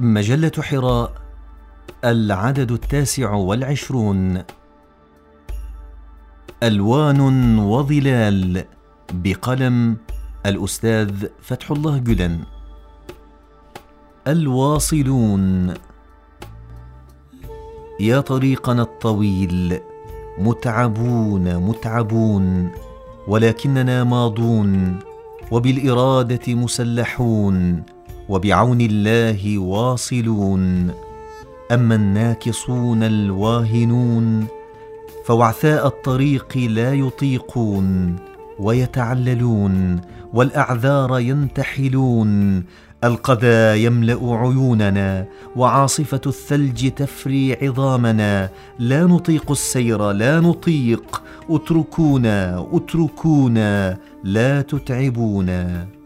مجلة حراء العدد التاسع والعشرون. ألوان وظلال بقلم الأستاذ فتح الله جدن الواصلون. يا طريقنا الطويل متعبون متعبون ولكننا ماضون وبالإرادة مسلحون. وبعون الله واصلون. أما الناكصون الواهنون فوعثاء الطريق لا يطيقون ويتعللون والأعذار ينتحلون. القذى يملأ عيوننا وعاصفة الثلج تفري عظامنا. لا نطيق السير لا نطيق. اتركونا اتركونا لا تتعبونا.